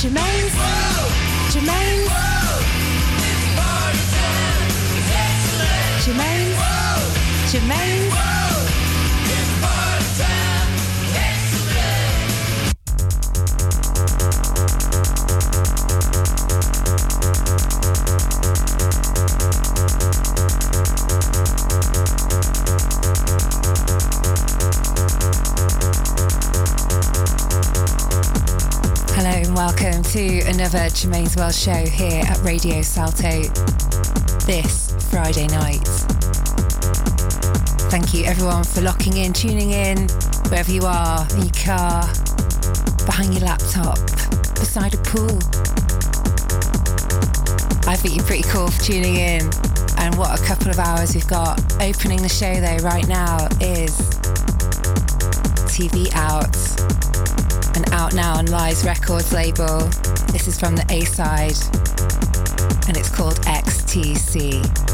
Germaine's. Germaine's. Germaine's. Germaine's. Hello welcome to another Germaine's World show here at Radio Salto this Friday night. Thank you everyone for locking in, tuning in, wherever you are, in your car, behind your laptop, beside a pool. I think you're pretty cool for tuning in. And what a couple of hours we've got. Opening the show though right now is TV Out and out now on Lies Records label. This is from the A side and it's called XTC.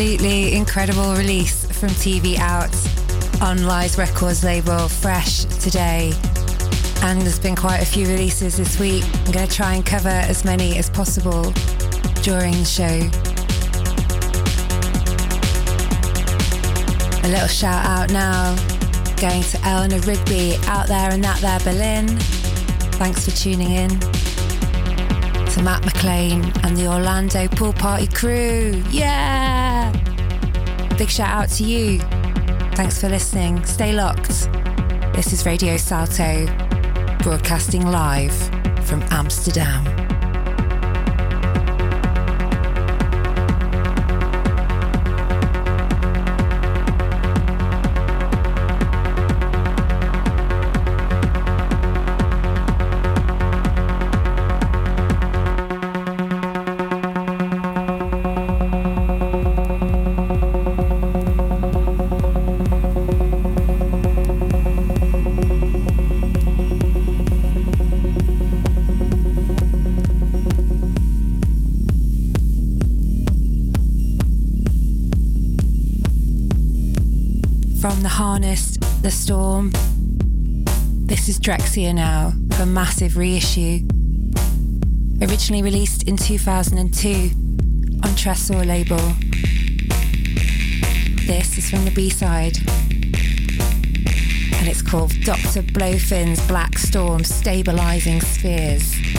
Absolutely incredible release from TV Out on Lies Records label, fresh today. And there's been quite a few releases this week. I'm going to try and cover as many as possible during the show. A little shout out now going to Eleanor Rigby out there in that there Berlin. Thanks for tuning in. To Matt McLean and the Orlando Pool Party crew. Yeah! Big shout out to you. Thanks for listening. Stay locked. This is Radio Salto, broadcasting live from Amsterdam. Drexciya now for Massive Reissue. Originally released in 2002 on Tresor label. This is from the B-side. And it's called Dr. Blowfin's Black Storm Stabilizing Spheres.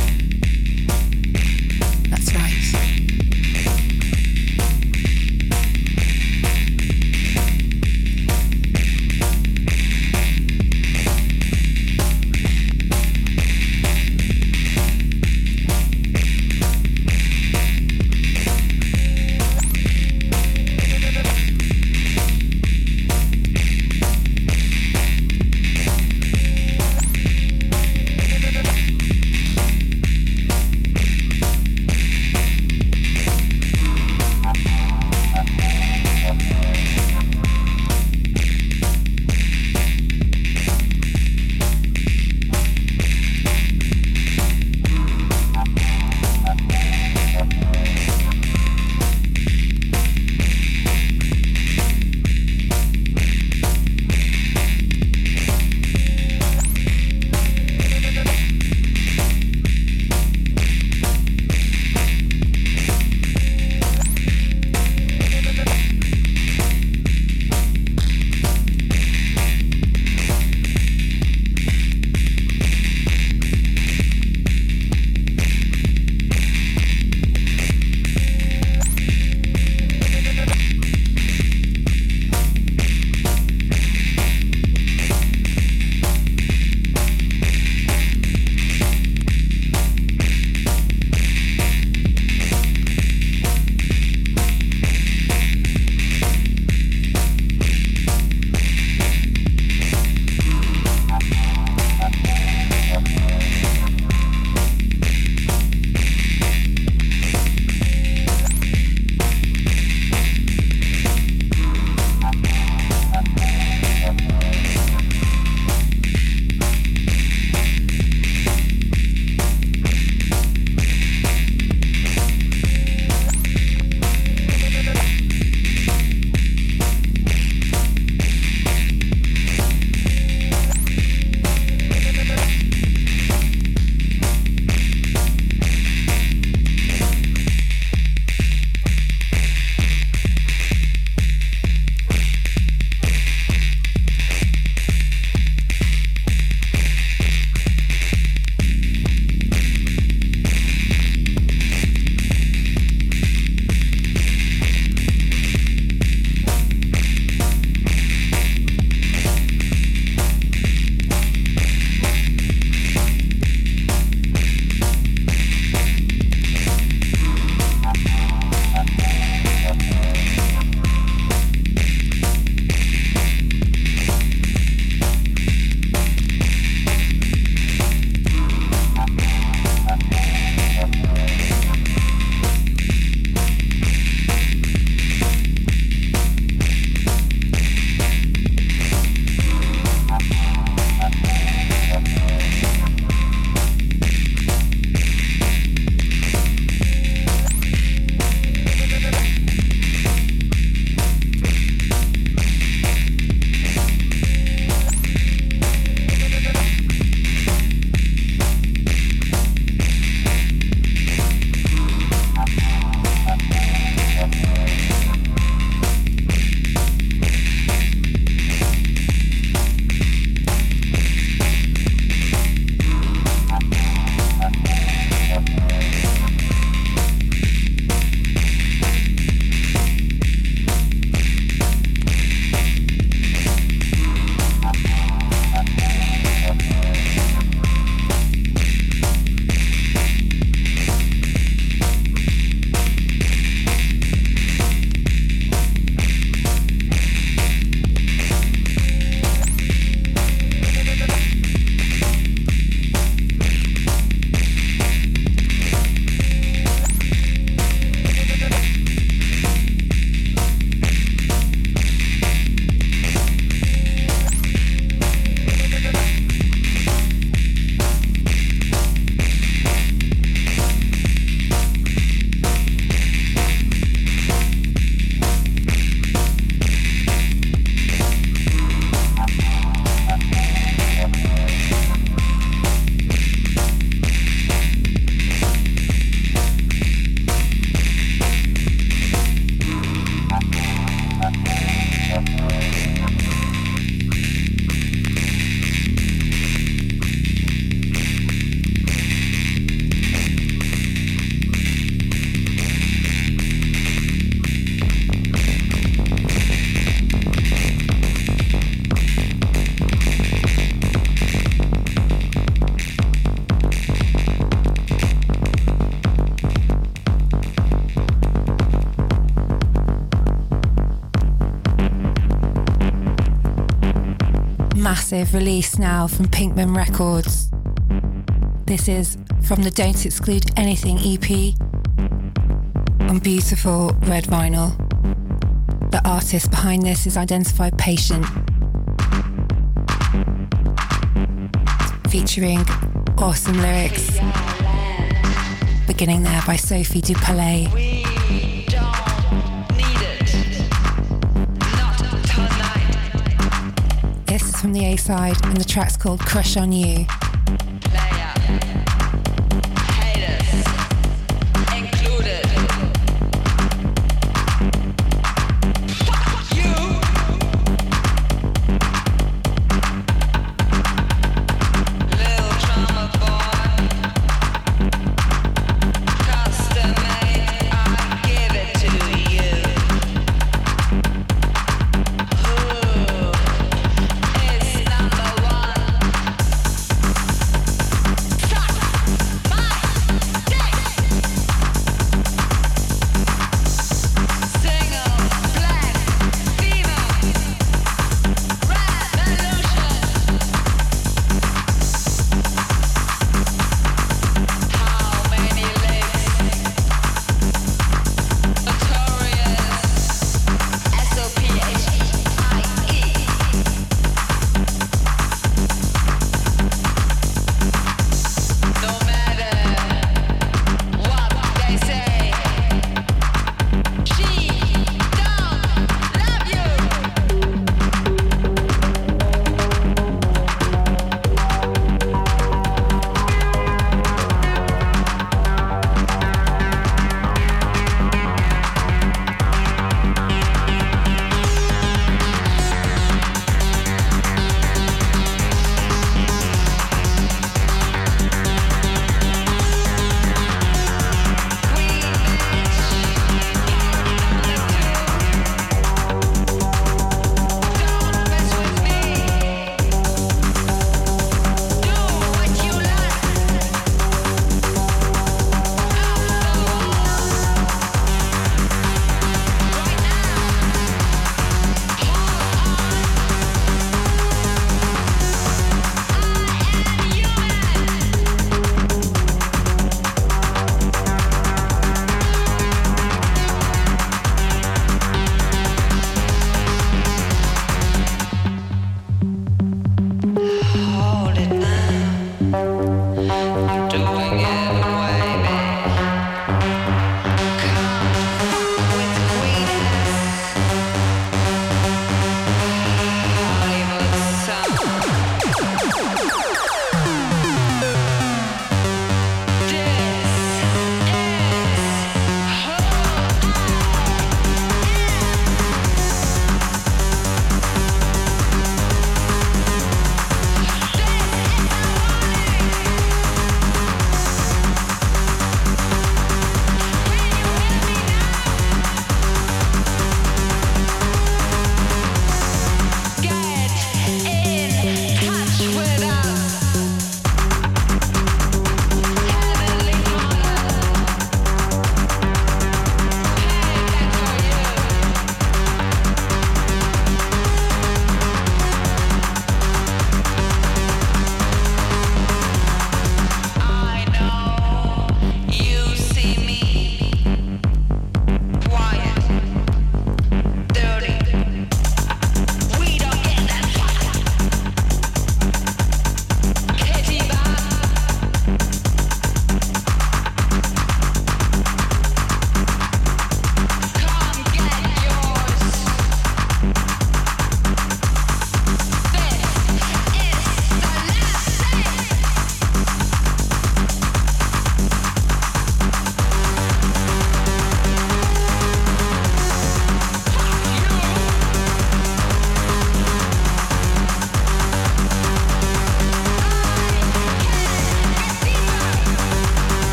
Massive release now from Pinkman Records. This is from the Don't Exclude Anything EP on beautiful red vinyl. The artist behind this is identified Patient, featuring awesome lyrics, beginning there by Sophie Dupalais. From the A side, and the track's called Crush on You.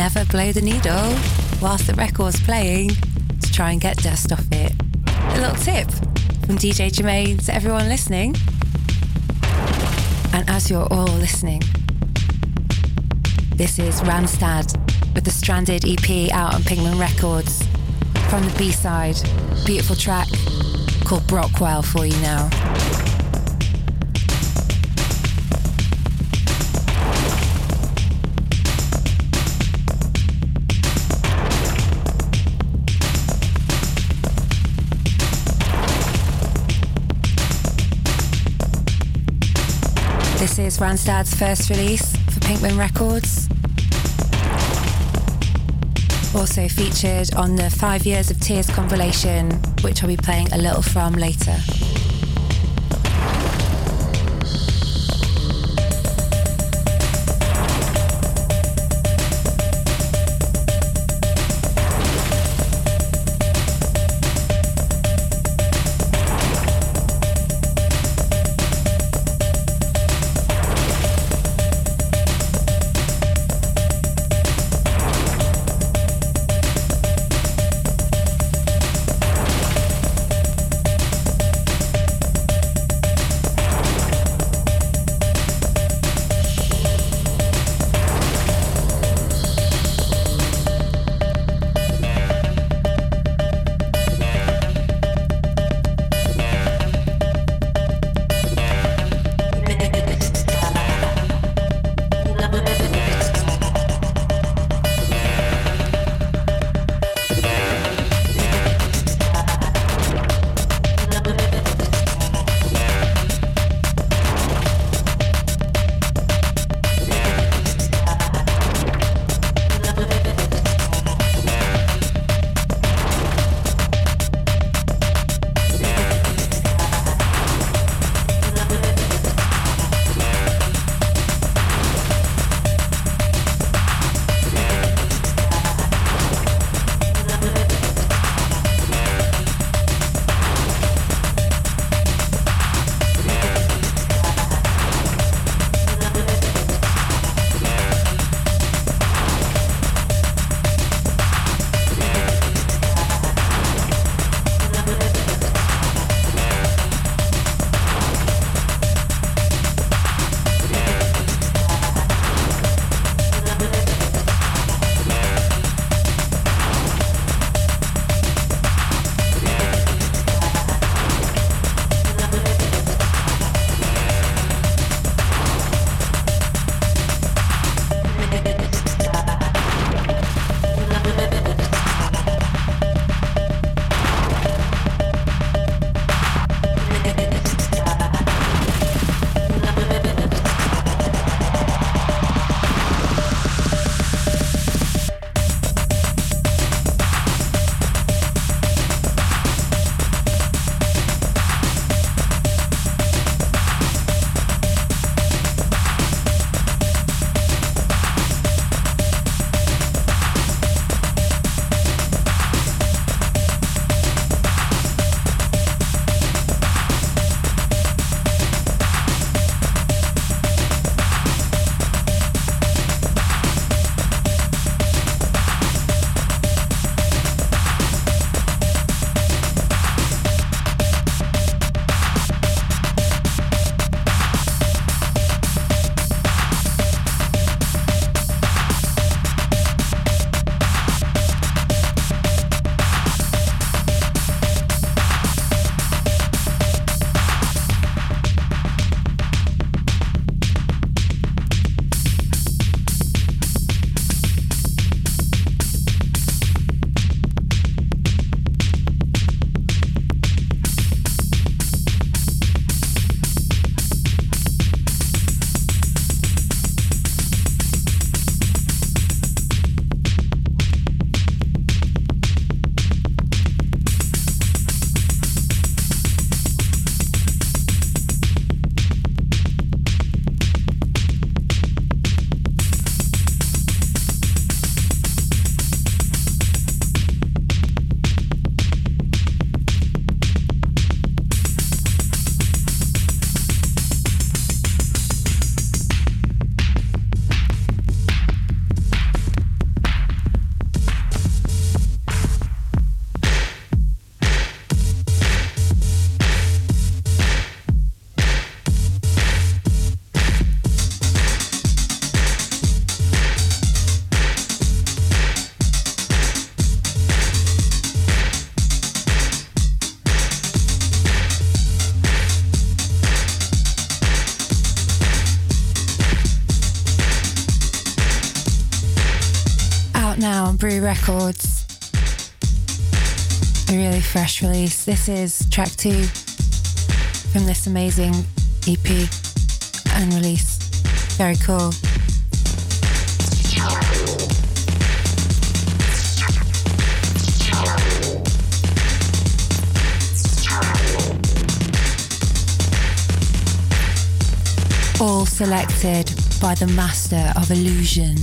Never blow the needle whilst the record's playing to try and get dust off it. A little tip from DJ Germaine to everyone listening. And as you're all listening, this is Randstad with the Stranded EP out on Pinkman Records. From the B side, beautiful track called Brockwell for you now. This is Randstad's first release for Pinkman Records. Also featured on the Five Years of Tears compilation, which I'll be playing a little from later. Records. A really fresh release. This is track two from this amazing EP and release. Very cool. All selected by the master of illusion.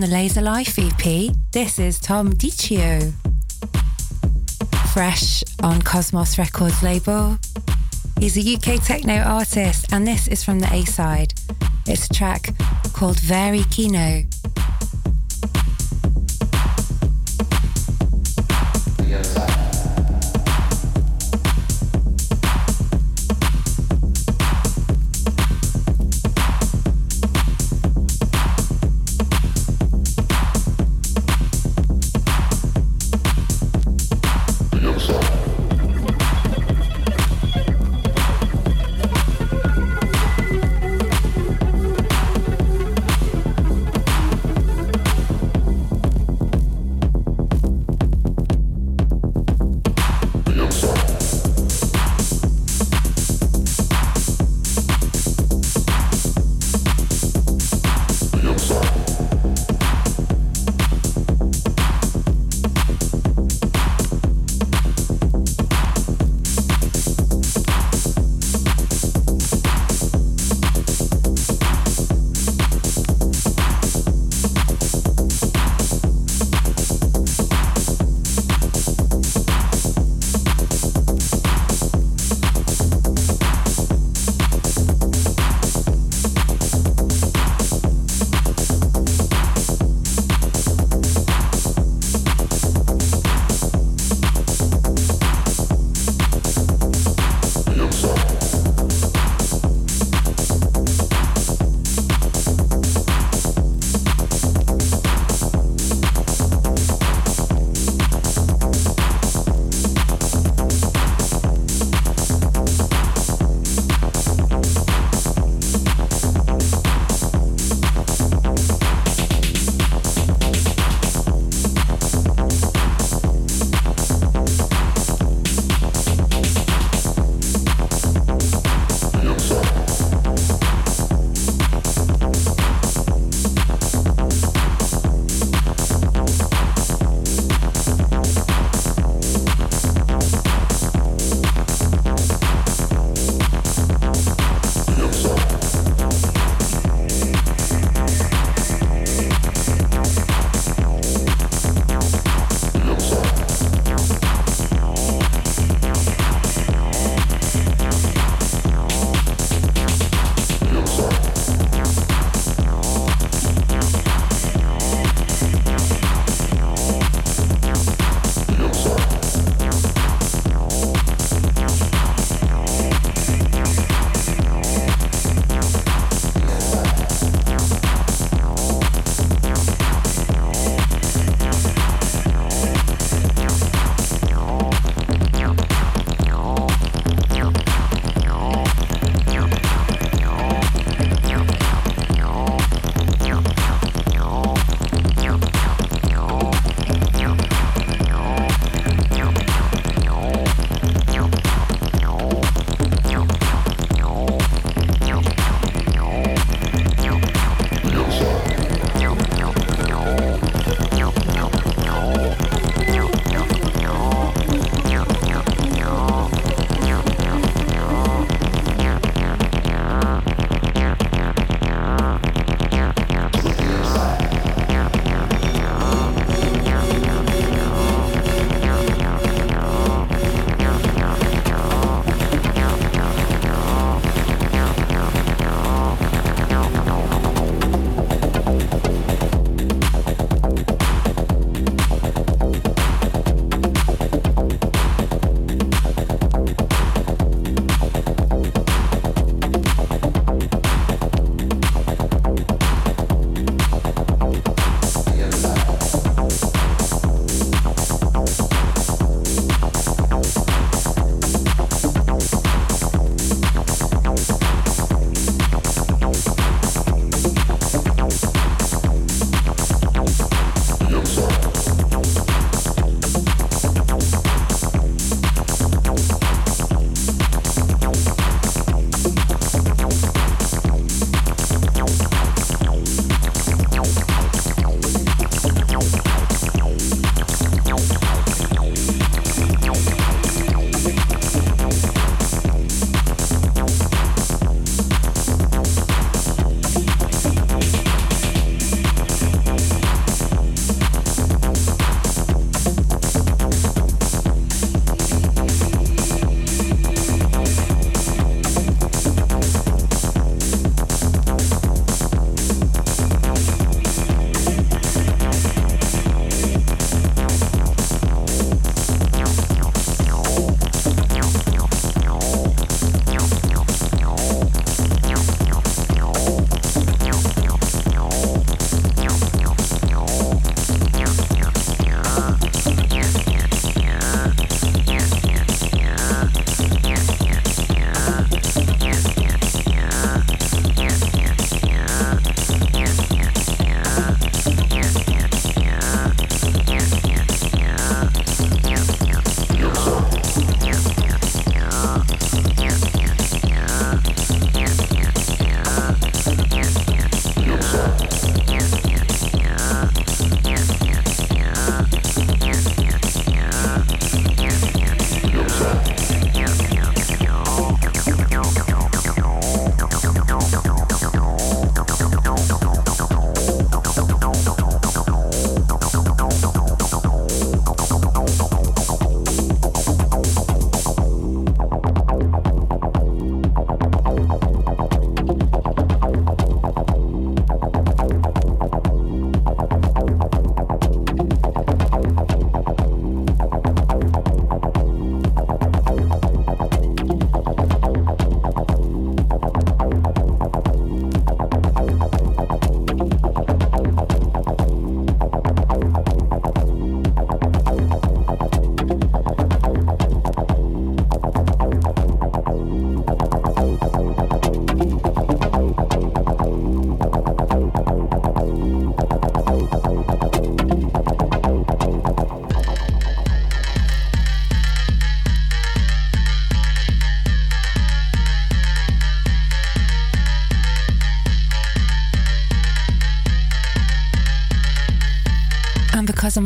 The Laser Life EP. This is Tom Dichio. Fresh on Cosmos Records label. He's a UK techno artist, and this is from the A side. It's a track called Very Kino.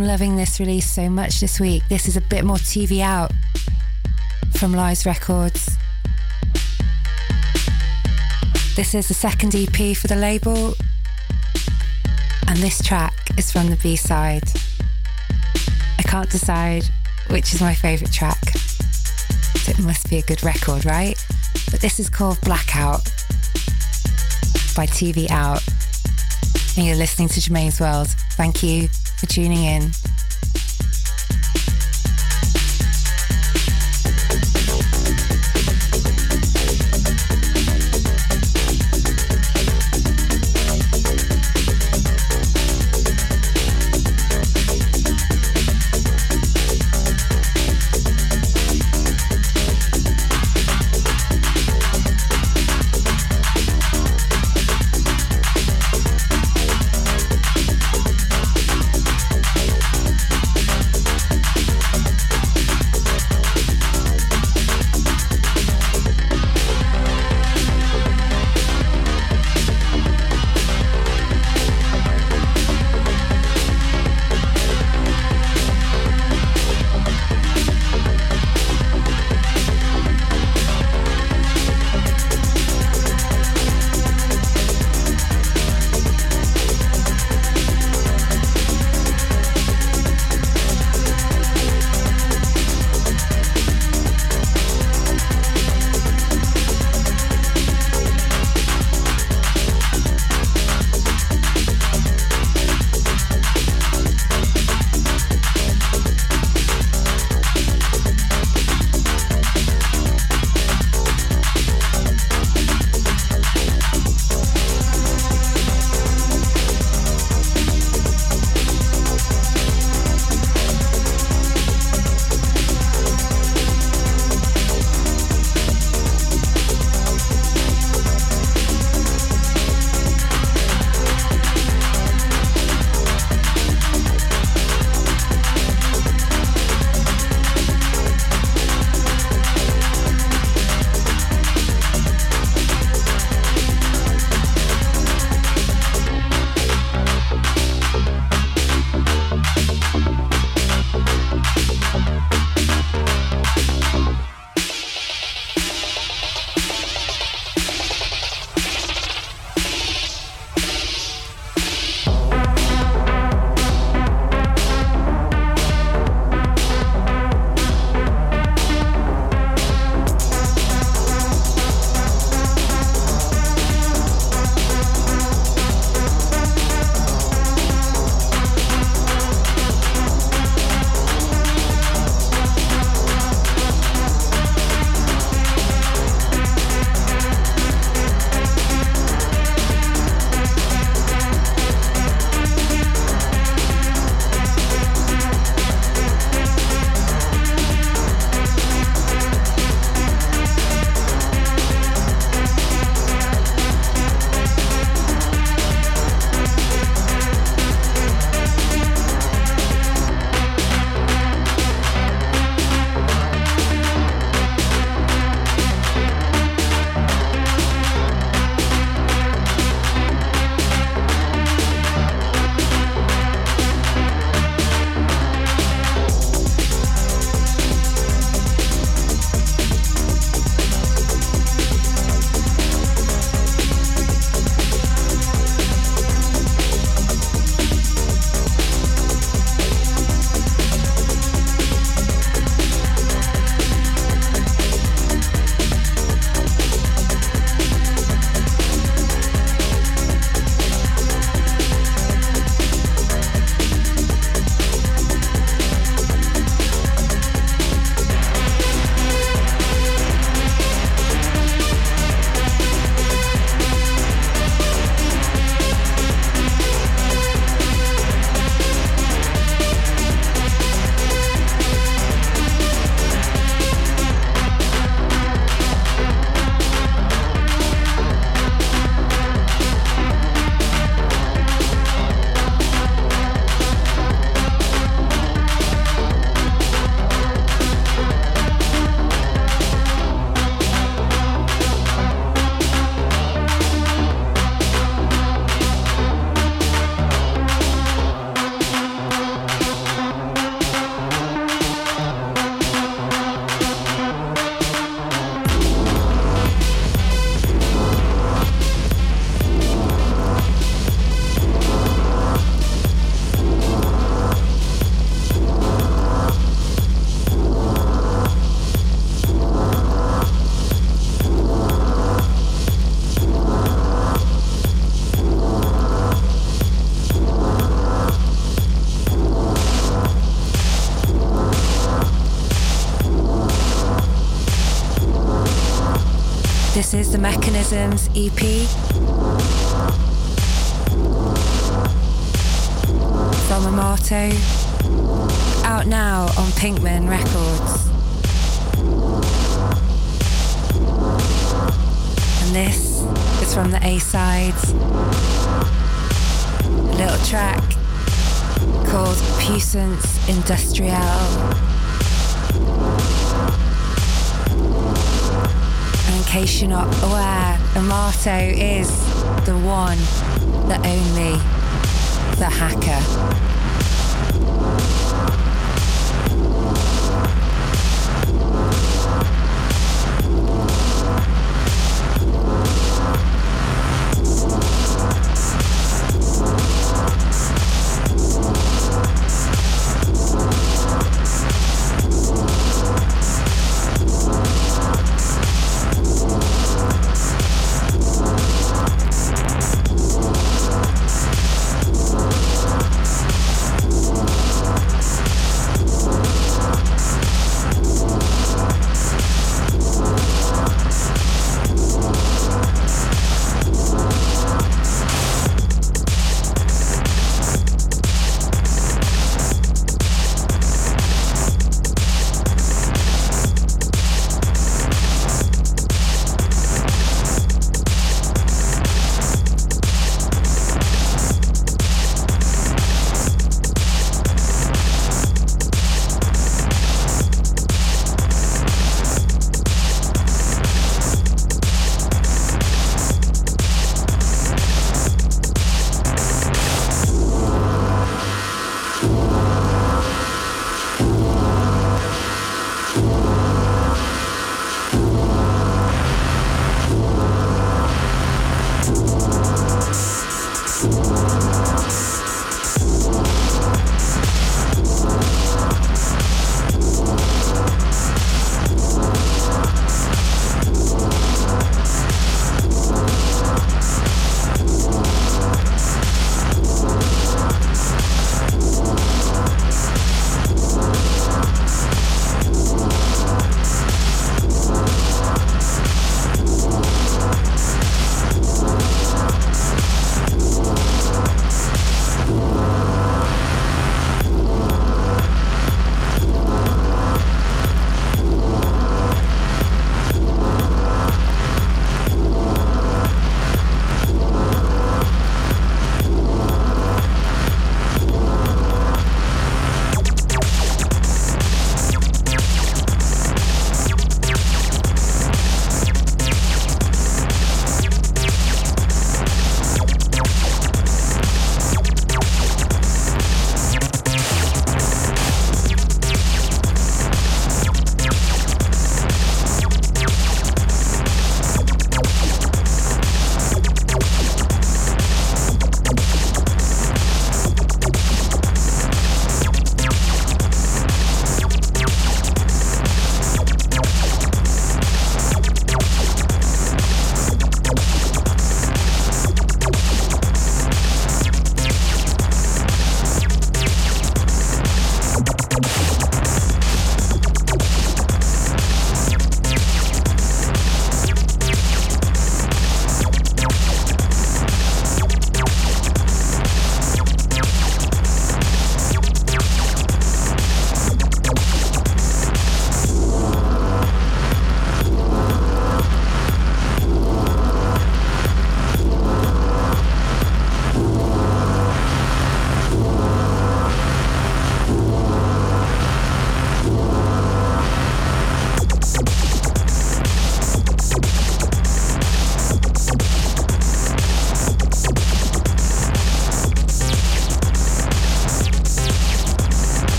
I'm loving this release so much this week, this is a bit more TV out from Lies Records. This is the second EP for the label, and this track is from the B side. I can't decide which is my favourite track. It must be a good record, right? But this is called Blackout by TV Out. And you're listening to Germaine's World. Thank you for tuning in. EP location where Amato is the one, the only, the hacker.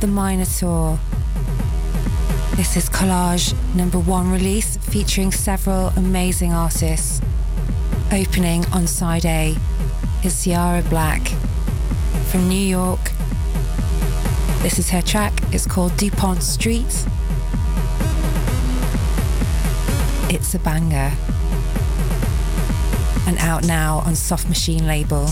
The Minotaur. This is Collage number one release featuring several amazing artists. Opening on side A is Ciara Black from New York. This is her track, it's called DuPont Street. It's a banger. And out now on Soft Machine label.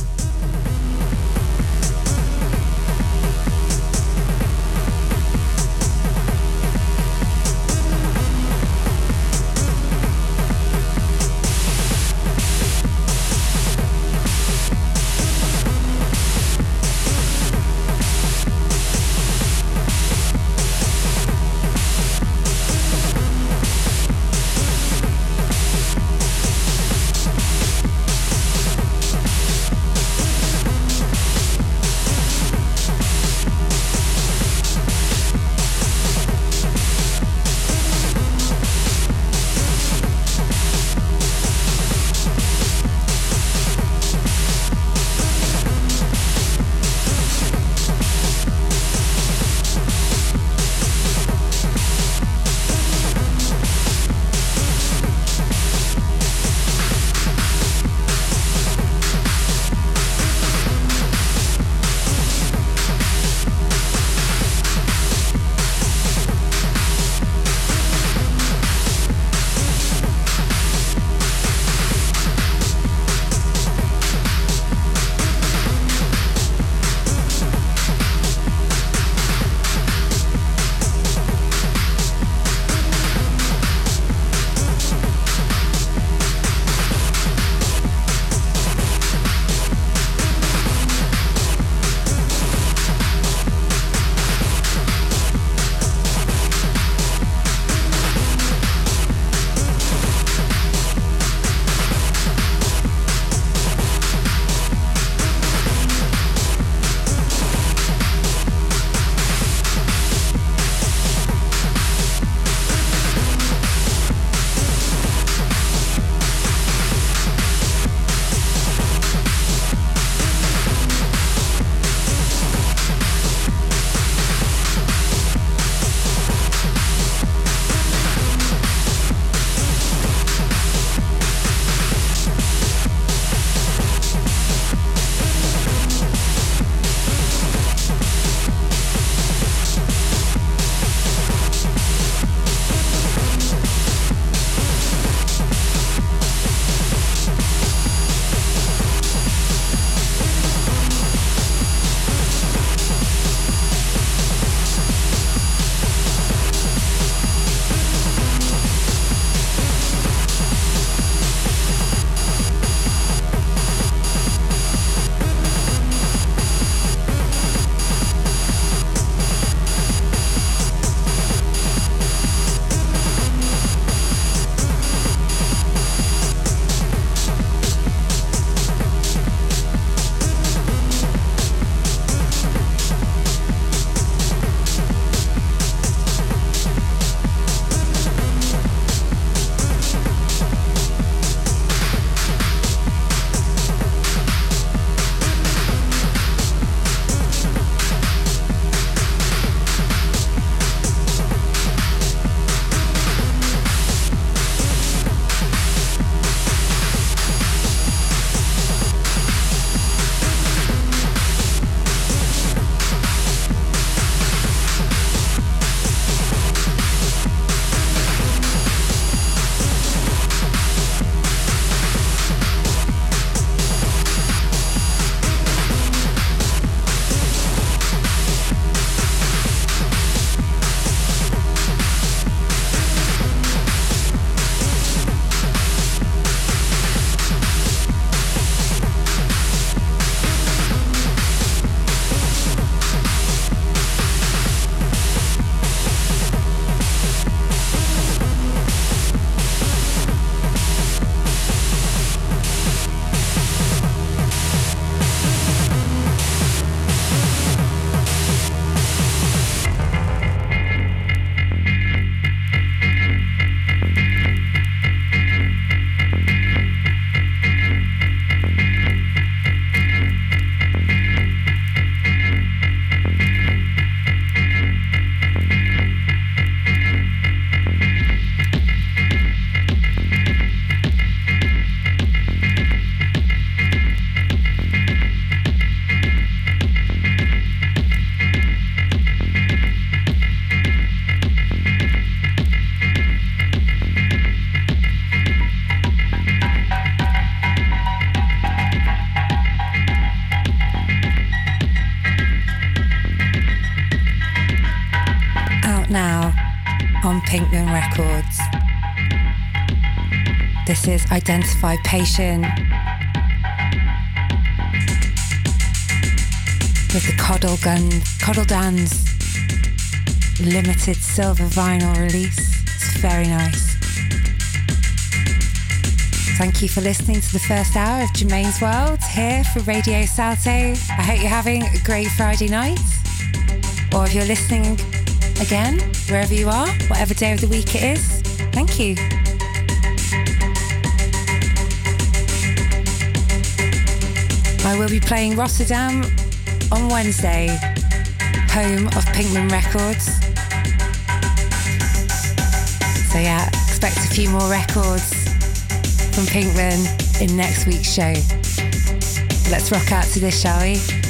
Identified Patient with the Coddle Gun, Coddle Dance limited silver vinyl release. It's very nice. Thank you for listening to the first hour of Germaine's World here for Radio Salto. I hope you're having a great Friday night. Or if you're listening again, wherever you are, whatever day of the week it is, thank you. I will be playing Rotterdam on Wednesday, home of Pinkman Records. So, yeah, expect a few more records from Pinkman in next week's show. Let's rock out to this, shall we?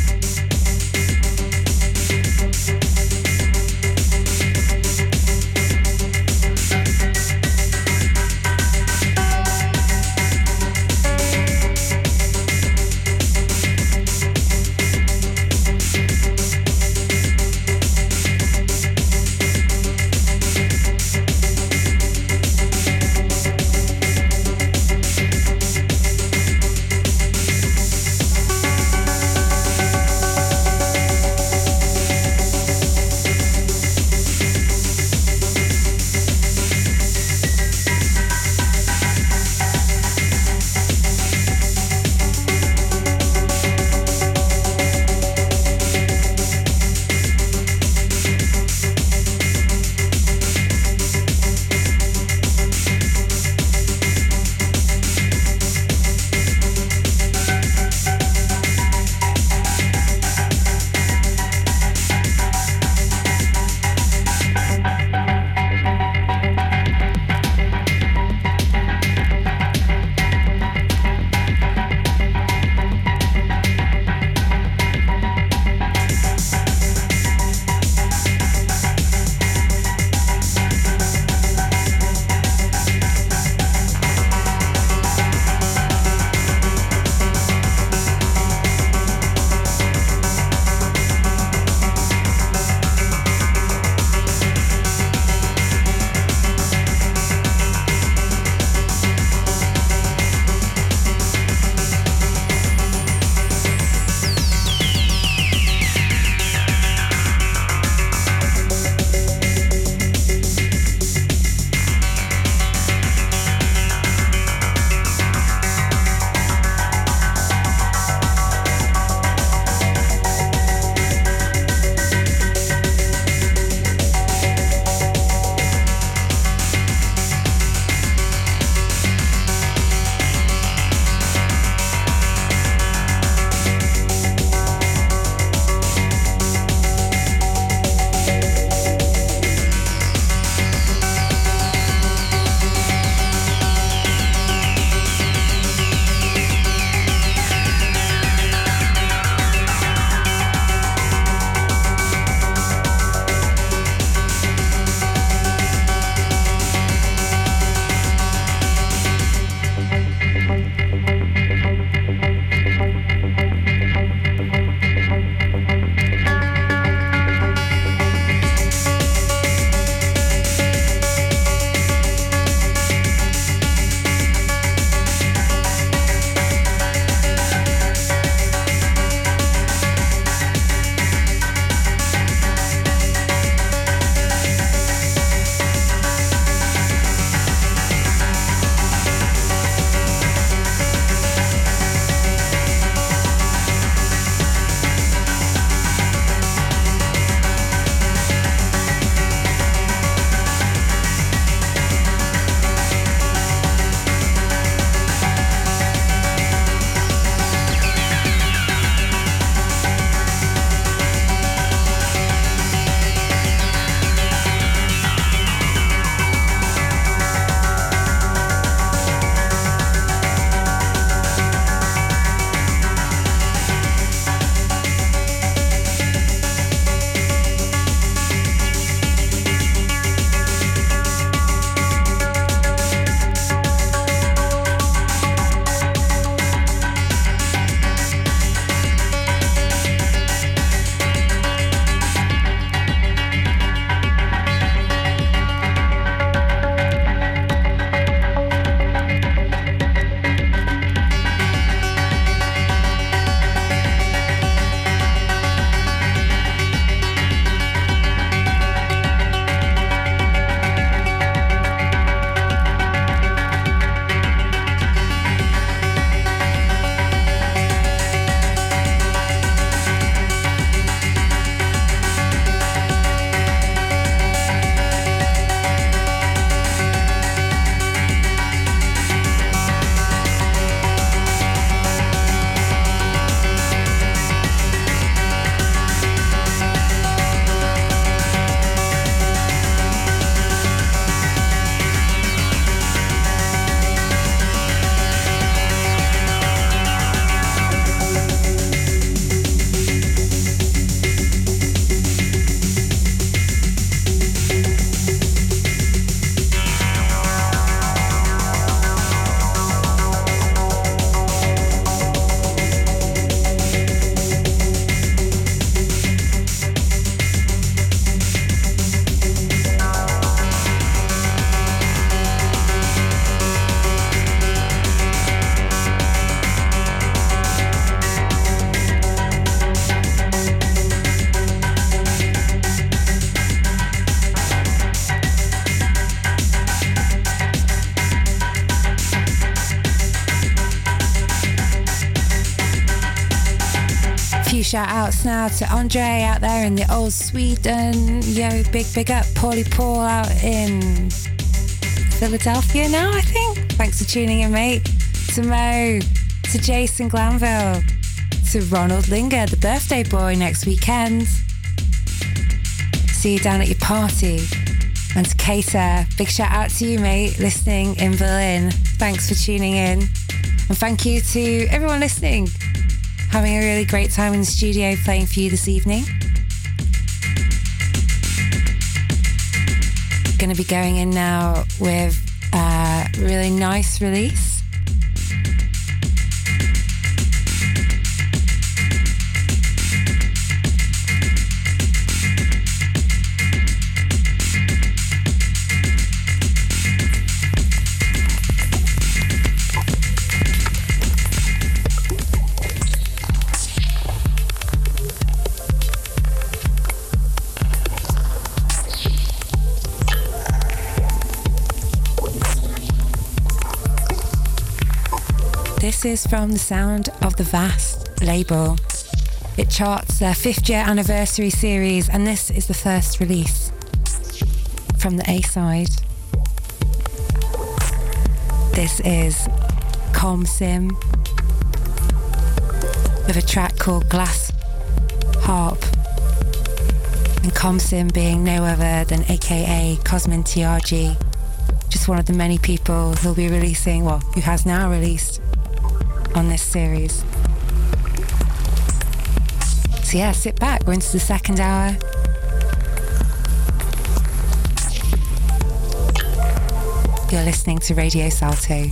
Shout outs now to Andre out there in the old Sweden. Yo, big, big up. Paulie Paul out in Philadelphia now, I think. Thanks for tuning in, mate. To Mo, to Jason Glanville, to Ronald Linger, the birthday boy next weekend. See you down at your party. And to Cater, big shout out to you, mate, listening in Berlin. Thanks for tuning in. And thank you to everyone listening. Having a really great time in the studio playing for you this evening. Going to be going in now with a really nice release. This is from the Sound of the Vast label. It charts their fifth year anniversary series, and this is the first release from the A side. This is Com Sim with a track called Glass Harp. And Com Sim being no other than AKA Cosmin TRG, just one of the many people who'll be releasing, well, who has now released on this series. So, yeah, sit back. We're into the second hour. You're listening to Radio Salto.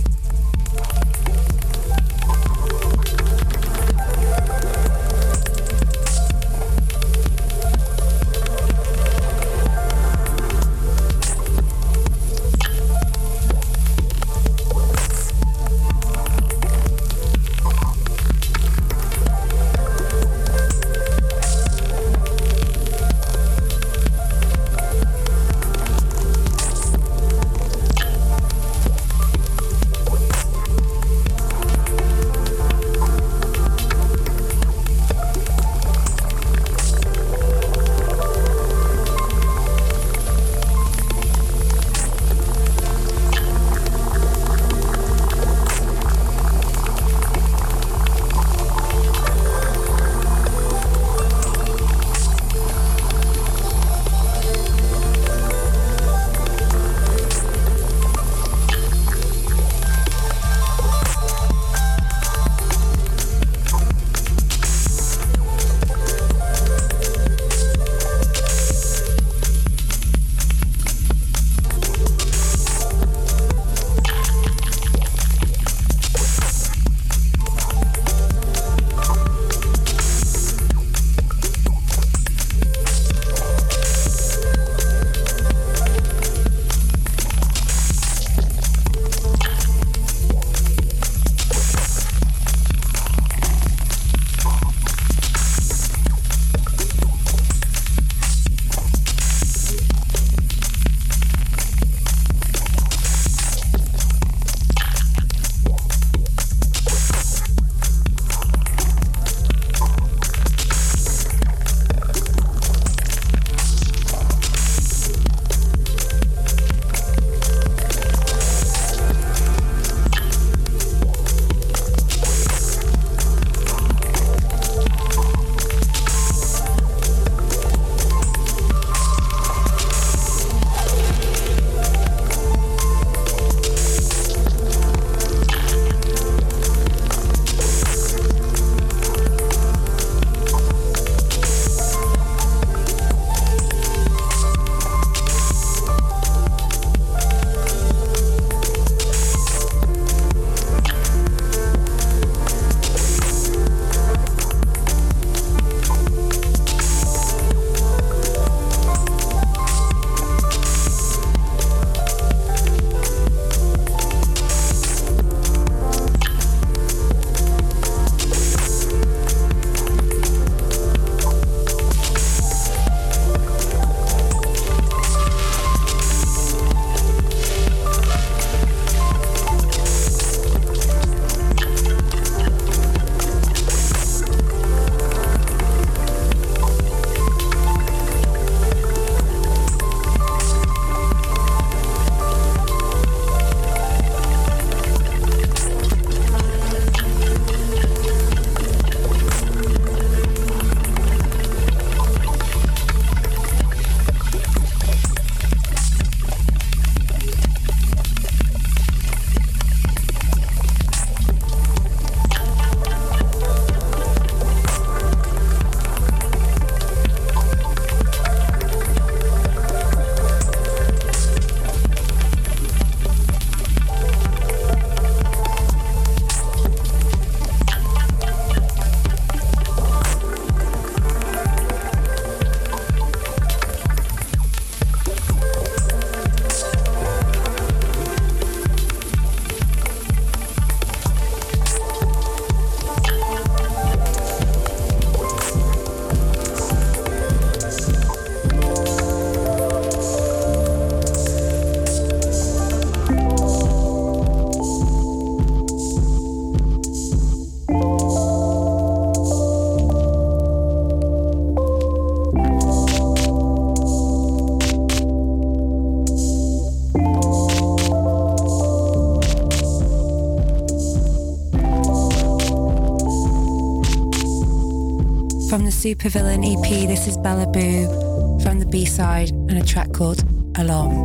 Supervillain EP. This is Bella Boo from the B-side and a track called Along.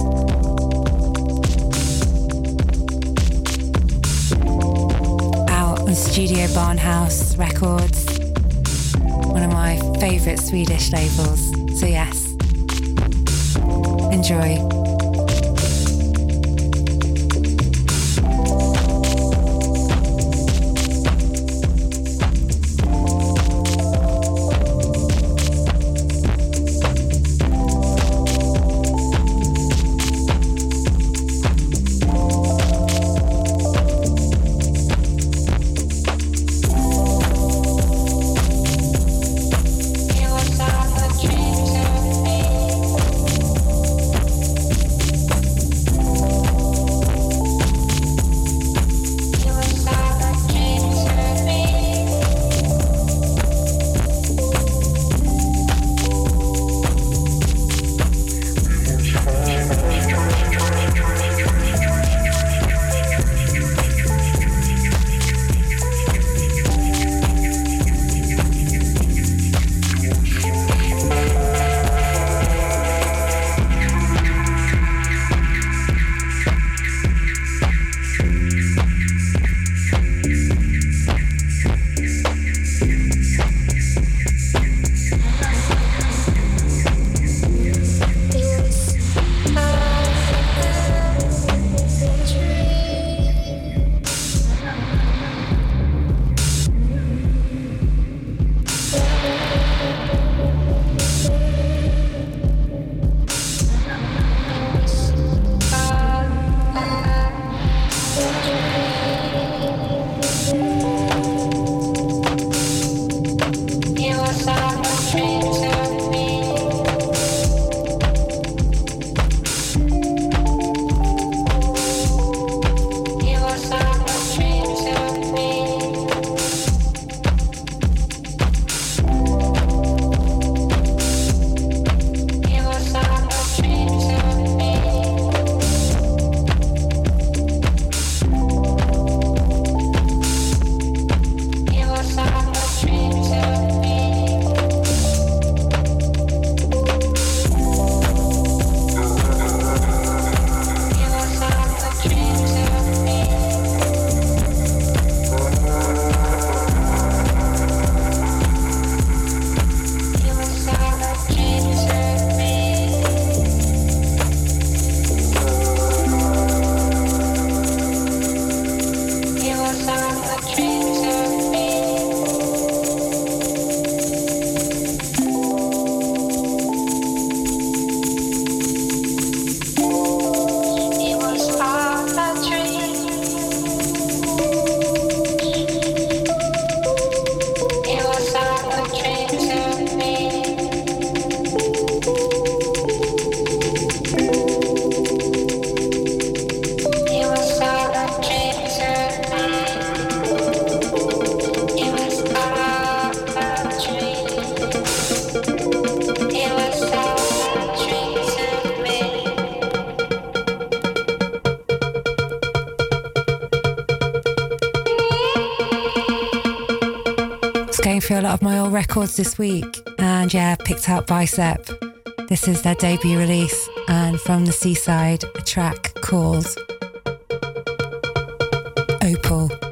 Out on Studio Barnhus Records, one of my favourite Swedish labels. So yes, enjoy. Lot of my old records this week and yeah, picked out Bicep. This is their debut release and from the seaside, a track called Opal.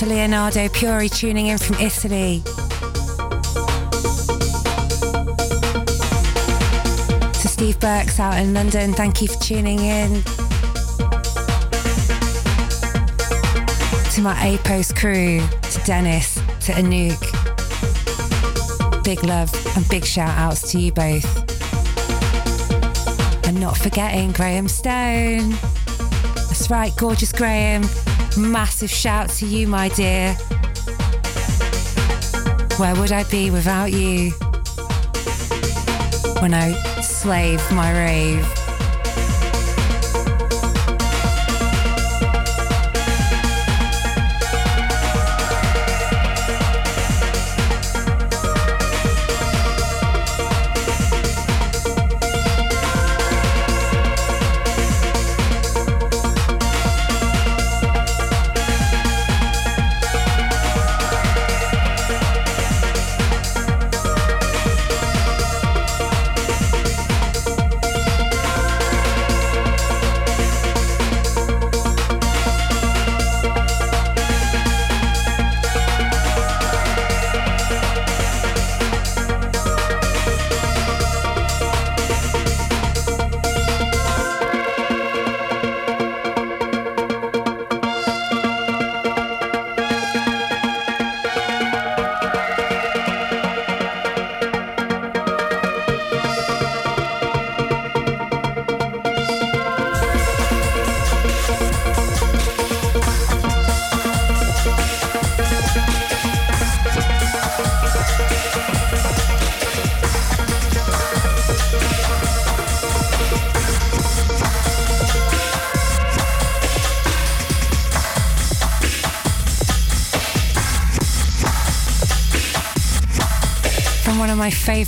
To Leonardo Puri tuning in from Italy. To Steve Burks out in London, thank you for tuning in. To my A Post crew, to Dennis, to Anouk. Big love and big shout outs to you both. And not forgetting Graham Stone. That's right, gorgeous Graham. Massive shout to you, my dear. Where would I be without you? When I slave my rave.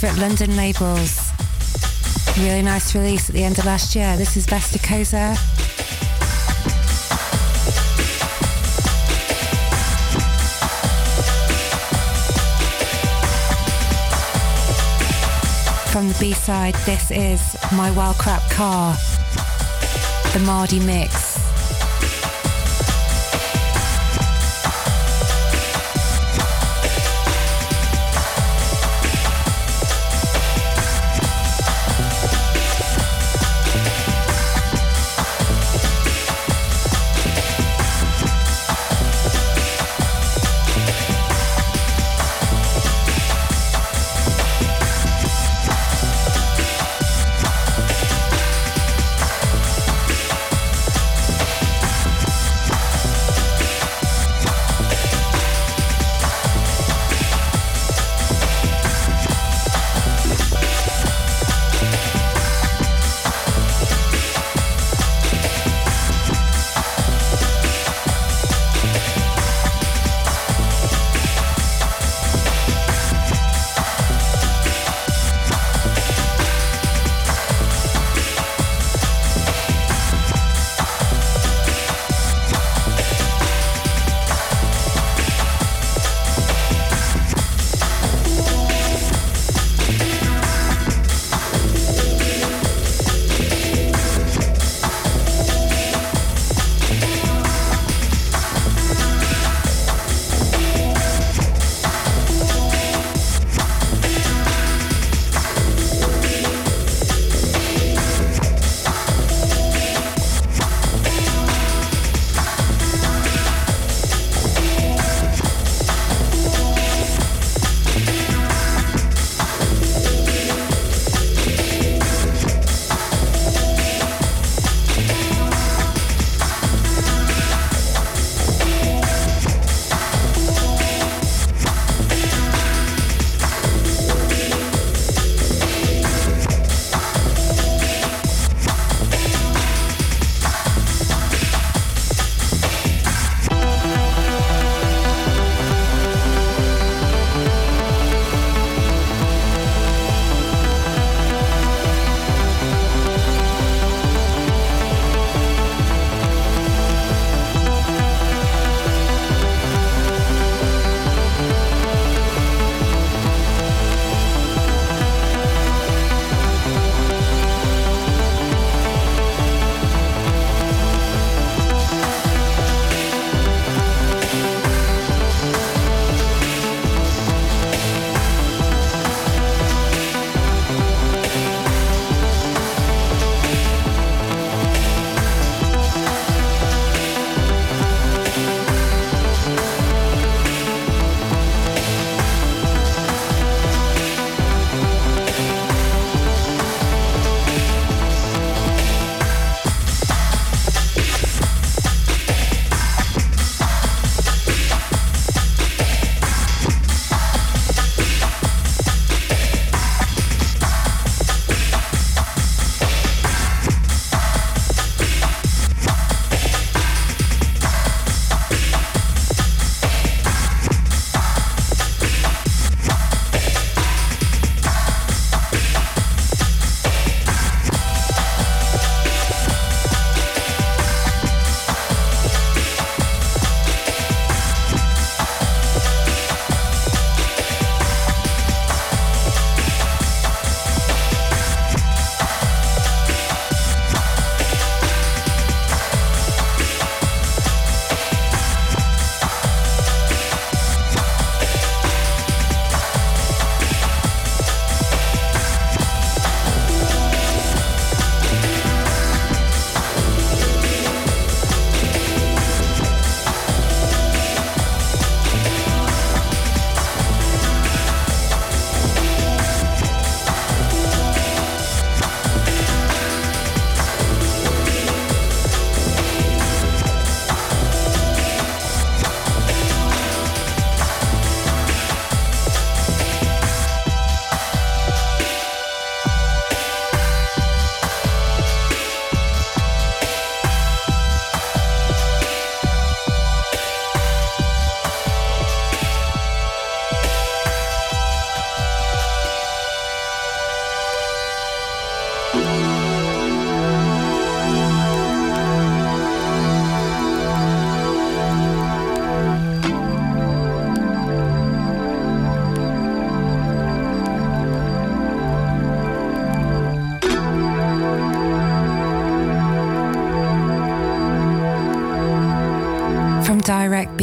Favourite London labels. Really nice release at the end of last year. This is Vesticosa. From the B-side, this is My Wild Crap Car, the Mardy mix.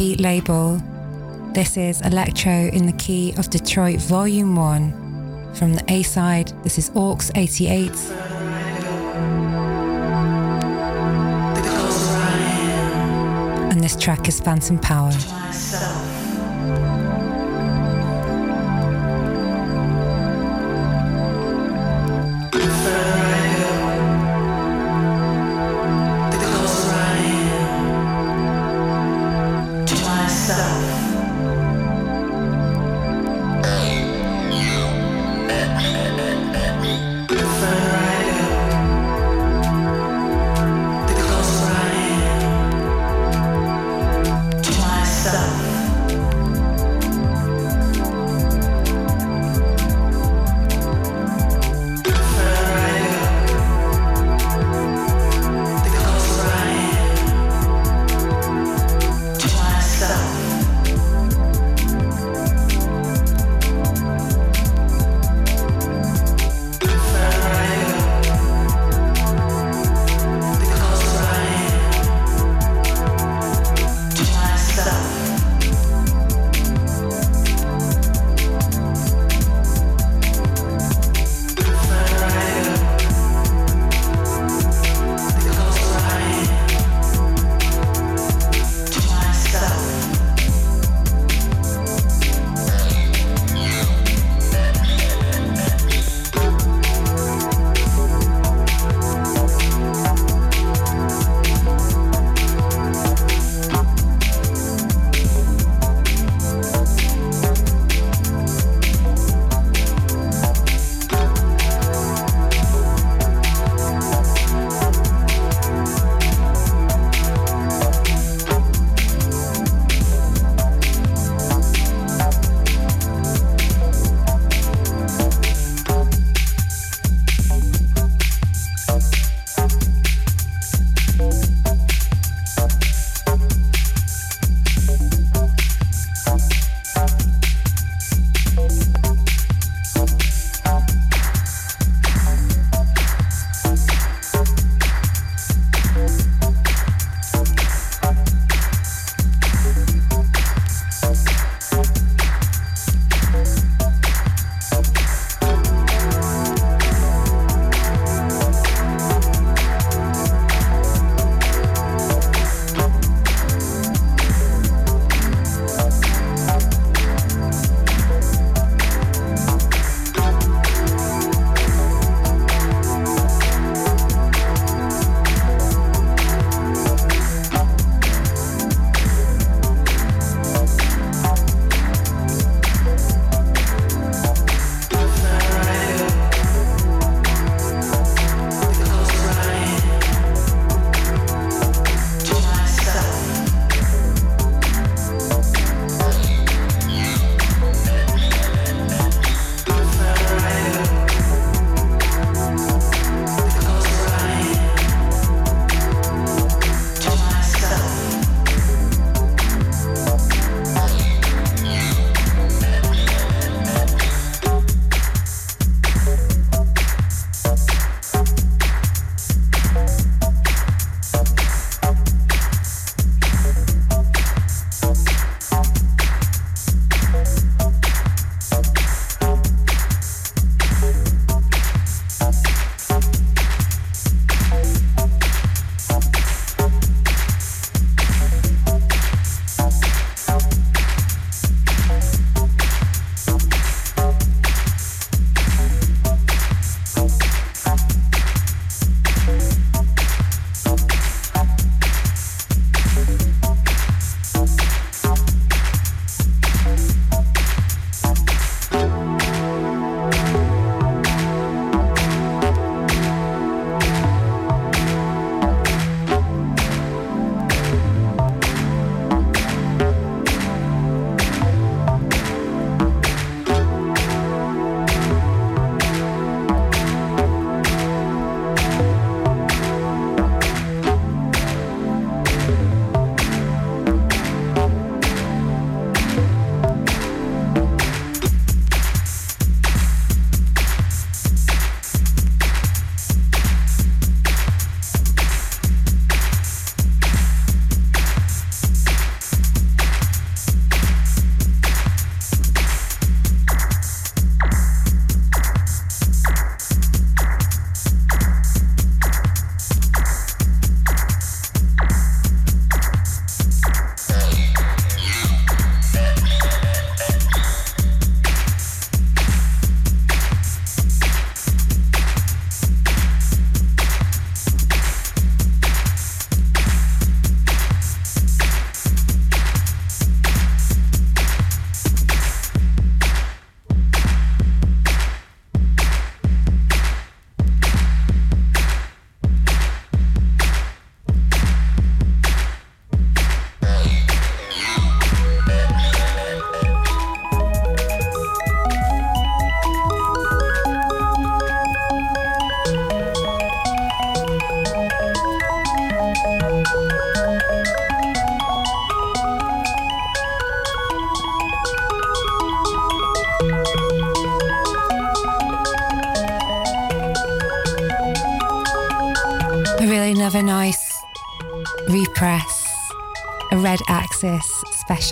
Beat label. This is Electro in the Key of Detroit Volume 1. From the A side, this is Orcs 88. And this track is Phantom Power.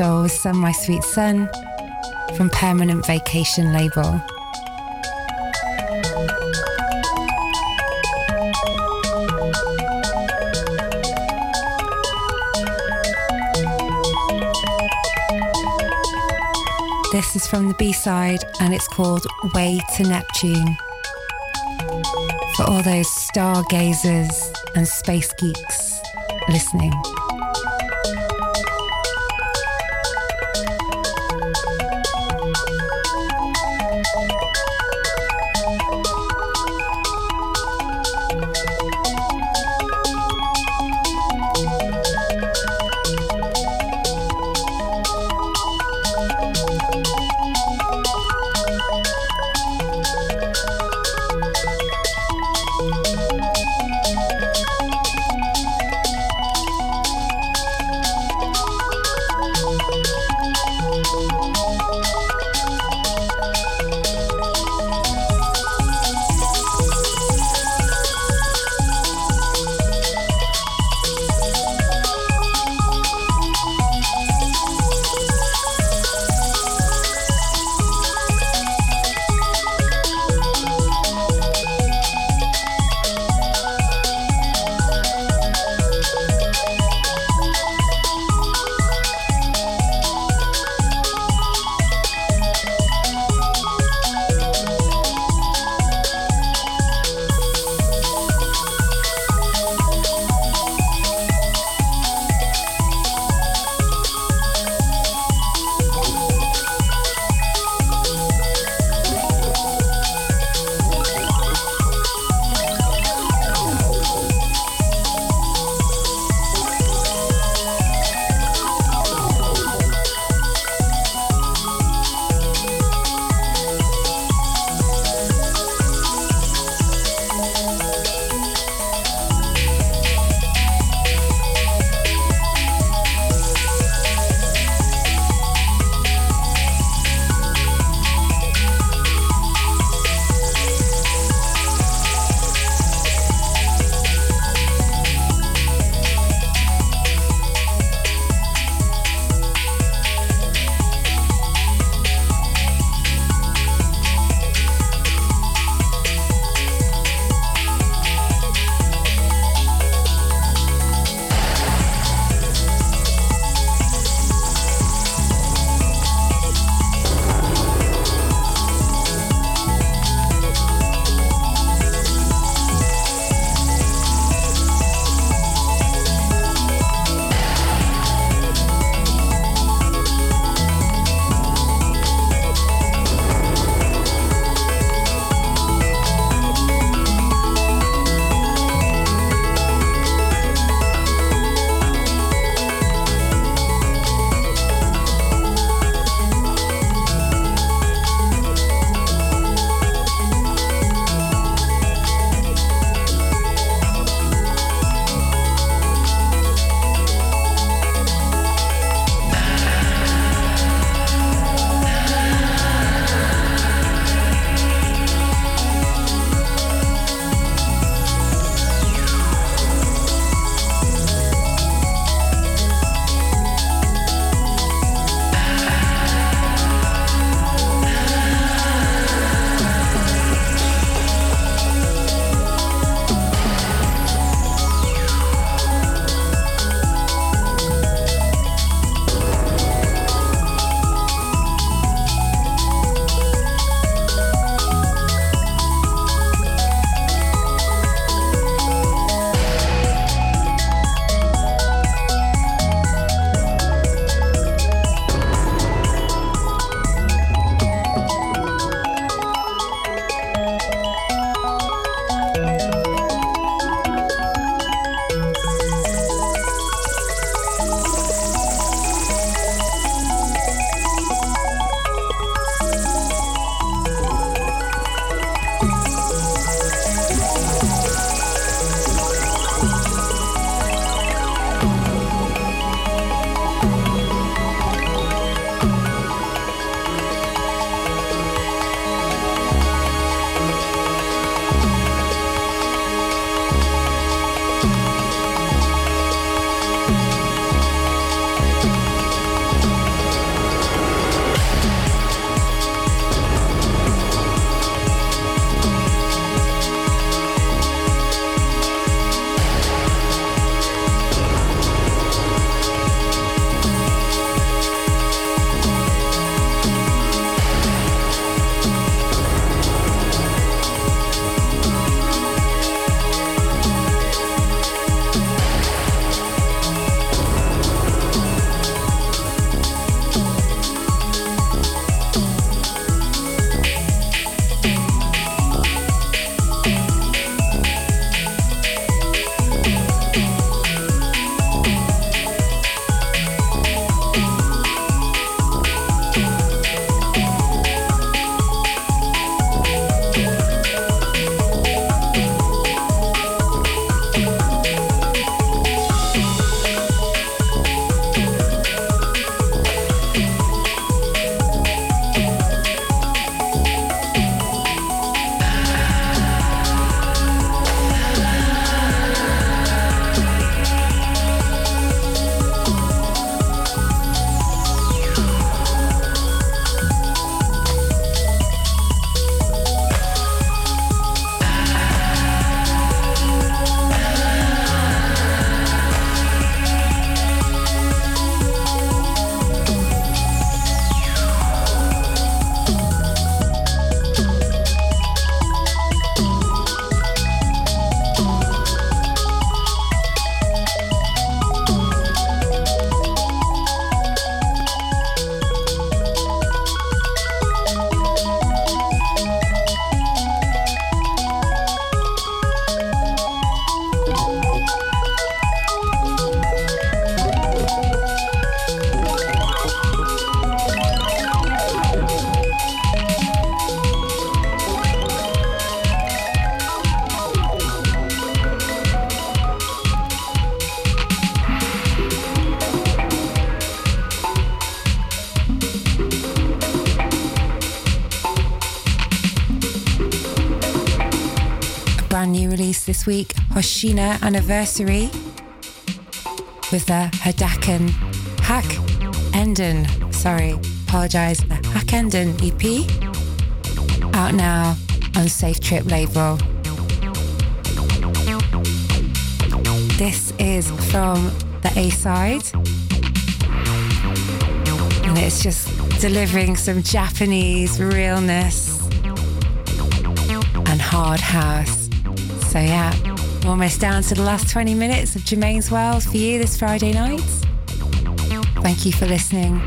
With Sun My Sweet Sun from Permanent Vacation label. This is from the B side and it's called Way to Neptune. For all those stargazers and space geeks listening. Week, Anniversary, with the Hadakan Hack Enden, sorry, apologise, the Hack Enden EP, out now on Safe Trip label. This is from the A side, and it's just delivering some Japanese realness and hard house. So, yeah, almost down to the last 20 minutes of Germaine's World for you this Friday night. Thank you for listening.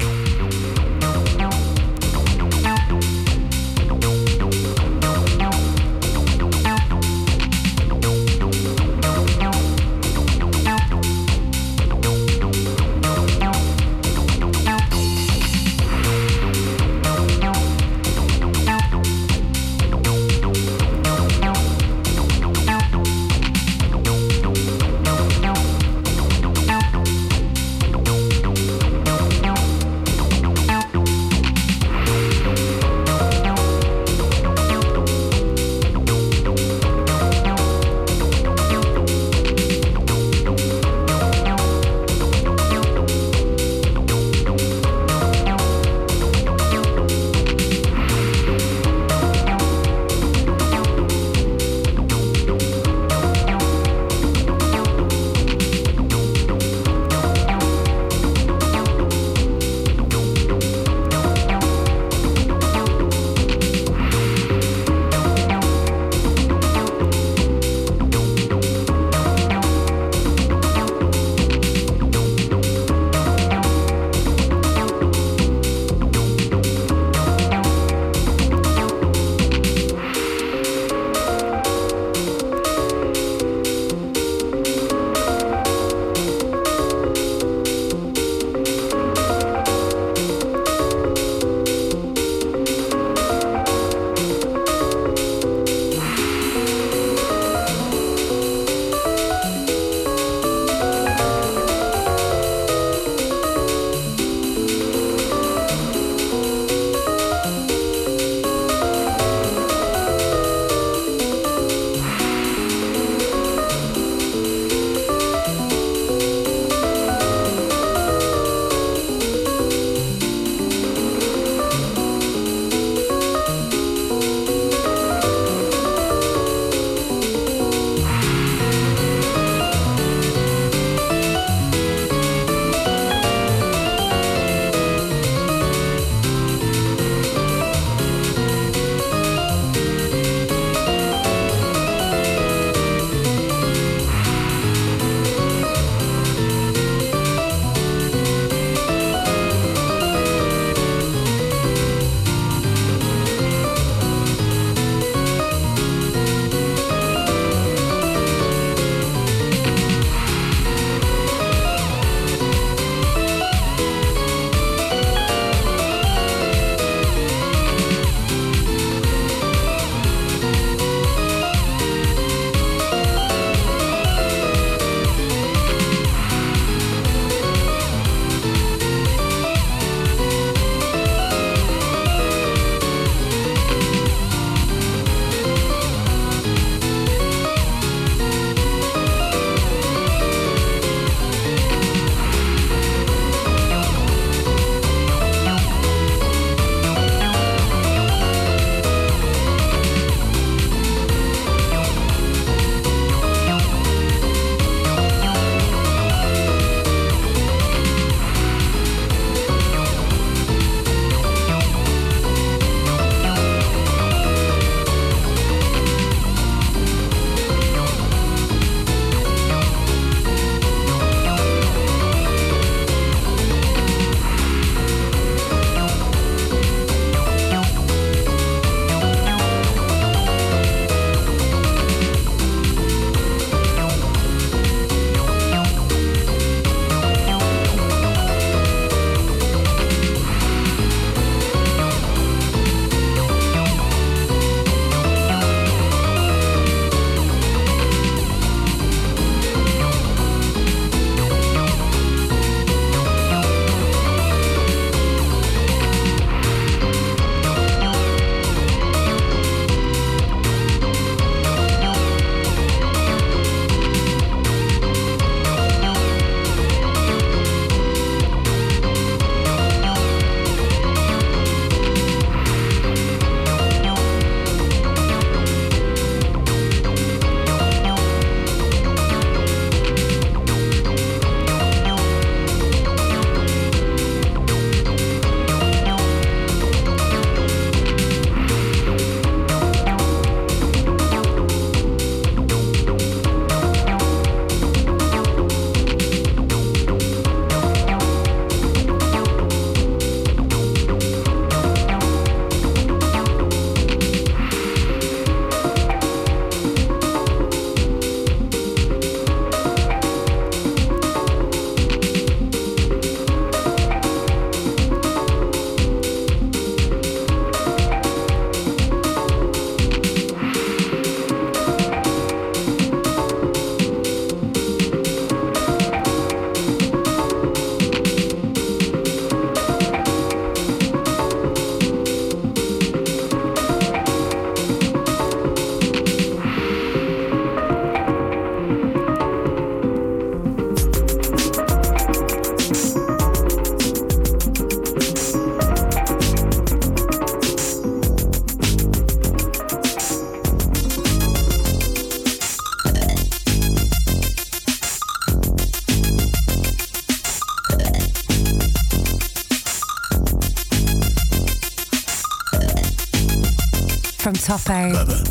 Cafe. Baba,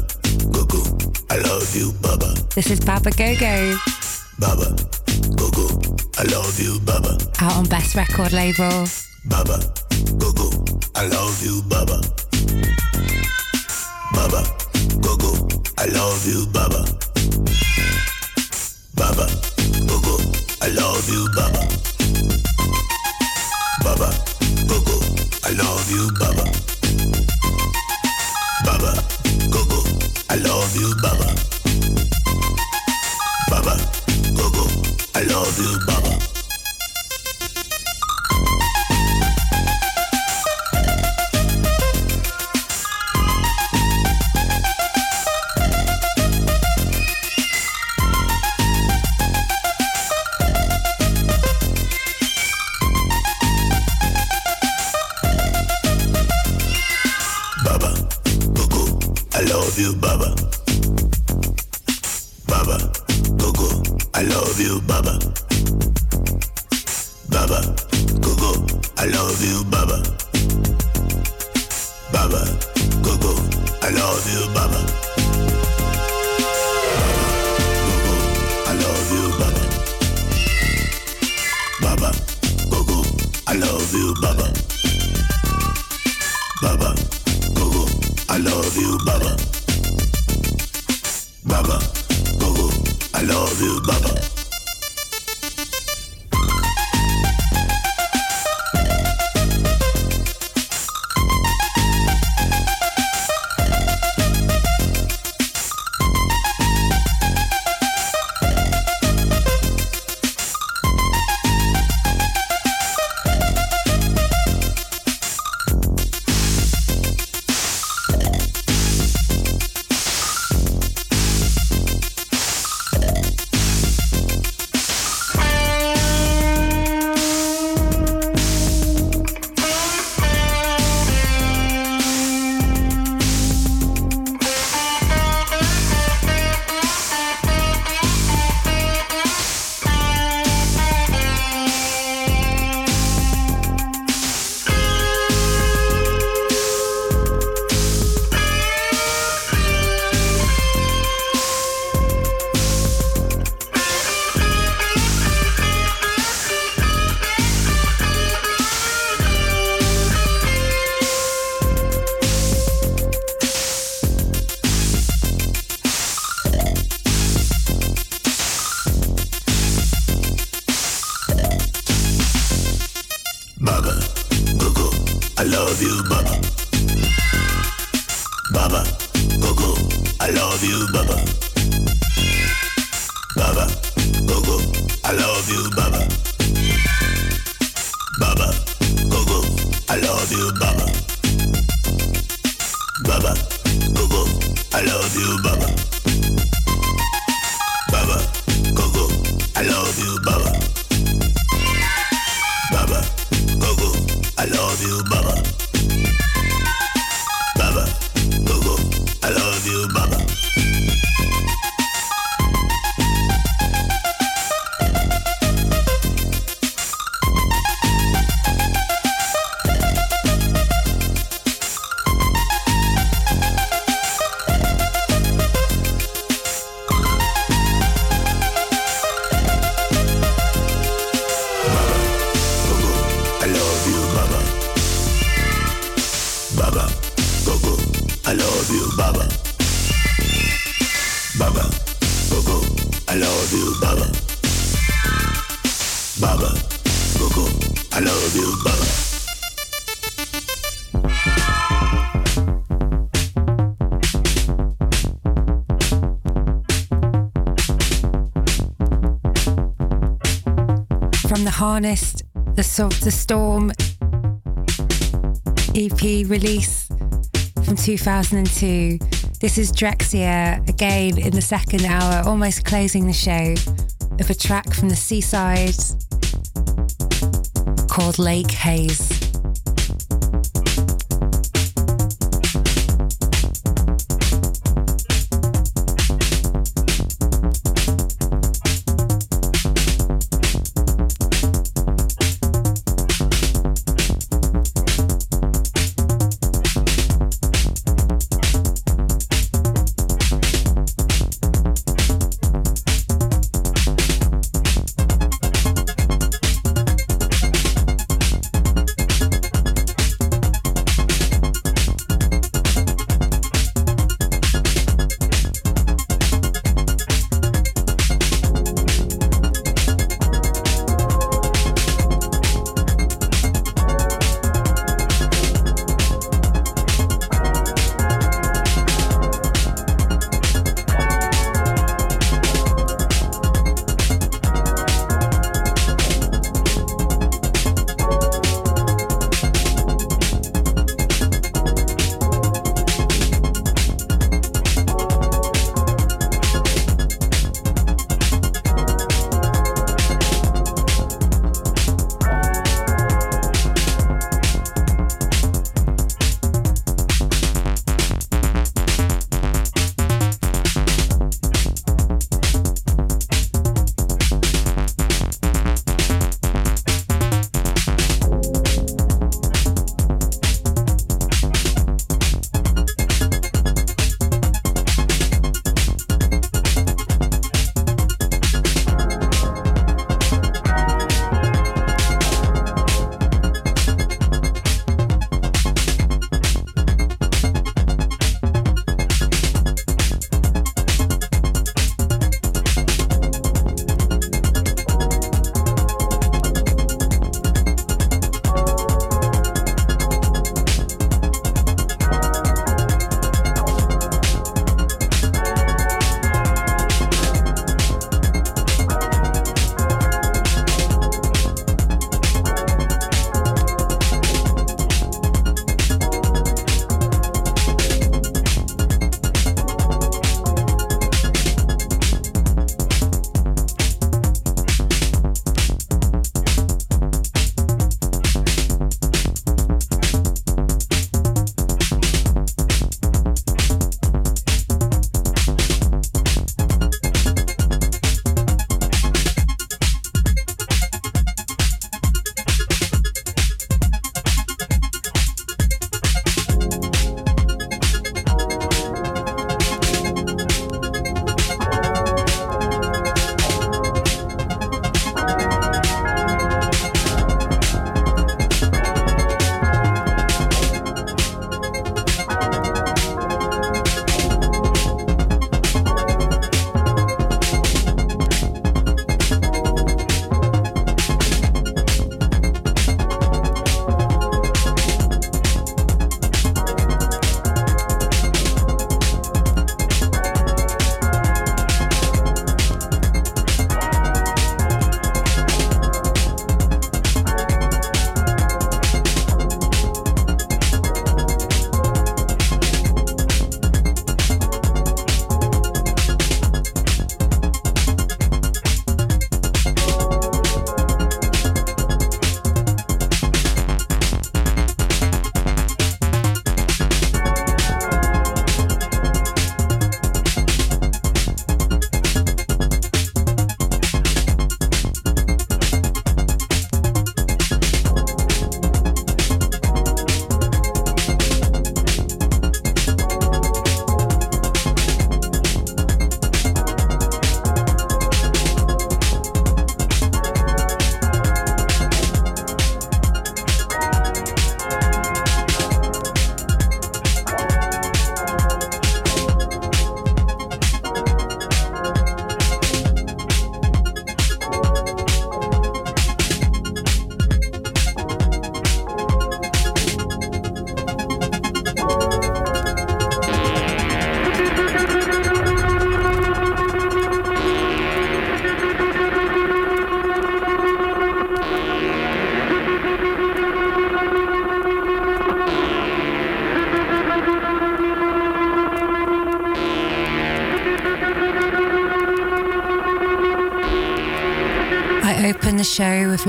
Coco, I love you, Baba. This is Baba Gogo. Baba, Gogo, I love you, Baba. Out on Best Record Label. Harnessed, the Sov the Storm EP release from 2002. This is Drexciya, again in the second hour, almost closing the show, of a track from the seaside called Lake Haze.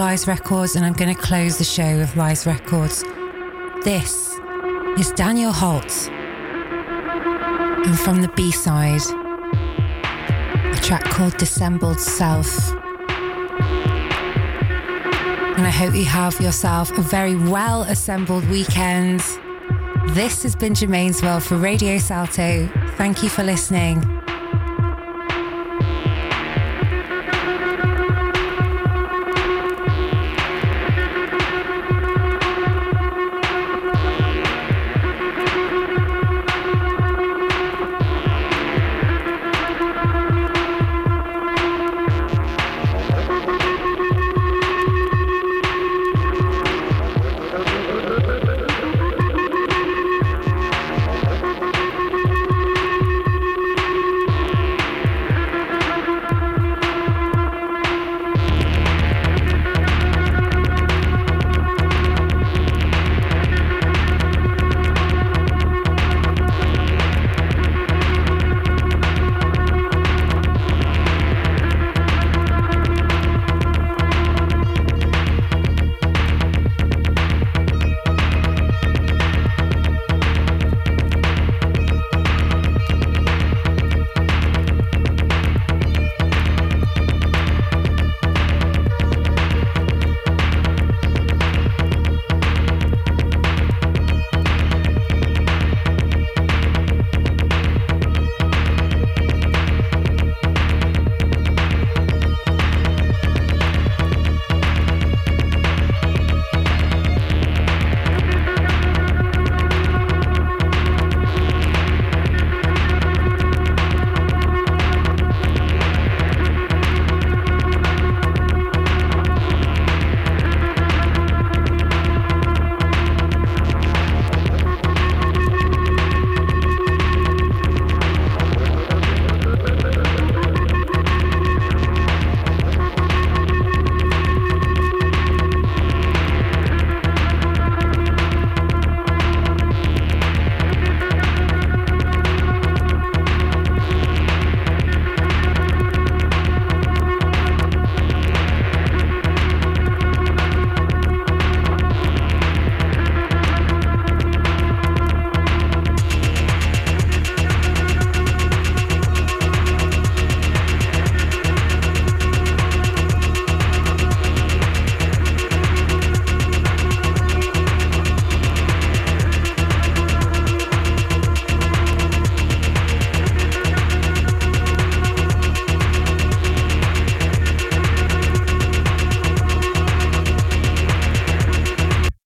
Lies Records and I'm going to close the show with Lies Records. This is Daniel Holt. And from the B side, a track called Dissembled Self. And I hope you have yourself a very well assembled weekend. This has been Germaine's World for Radio Salto. Thank you for listening.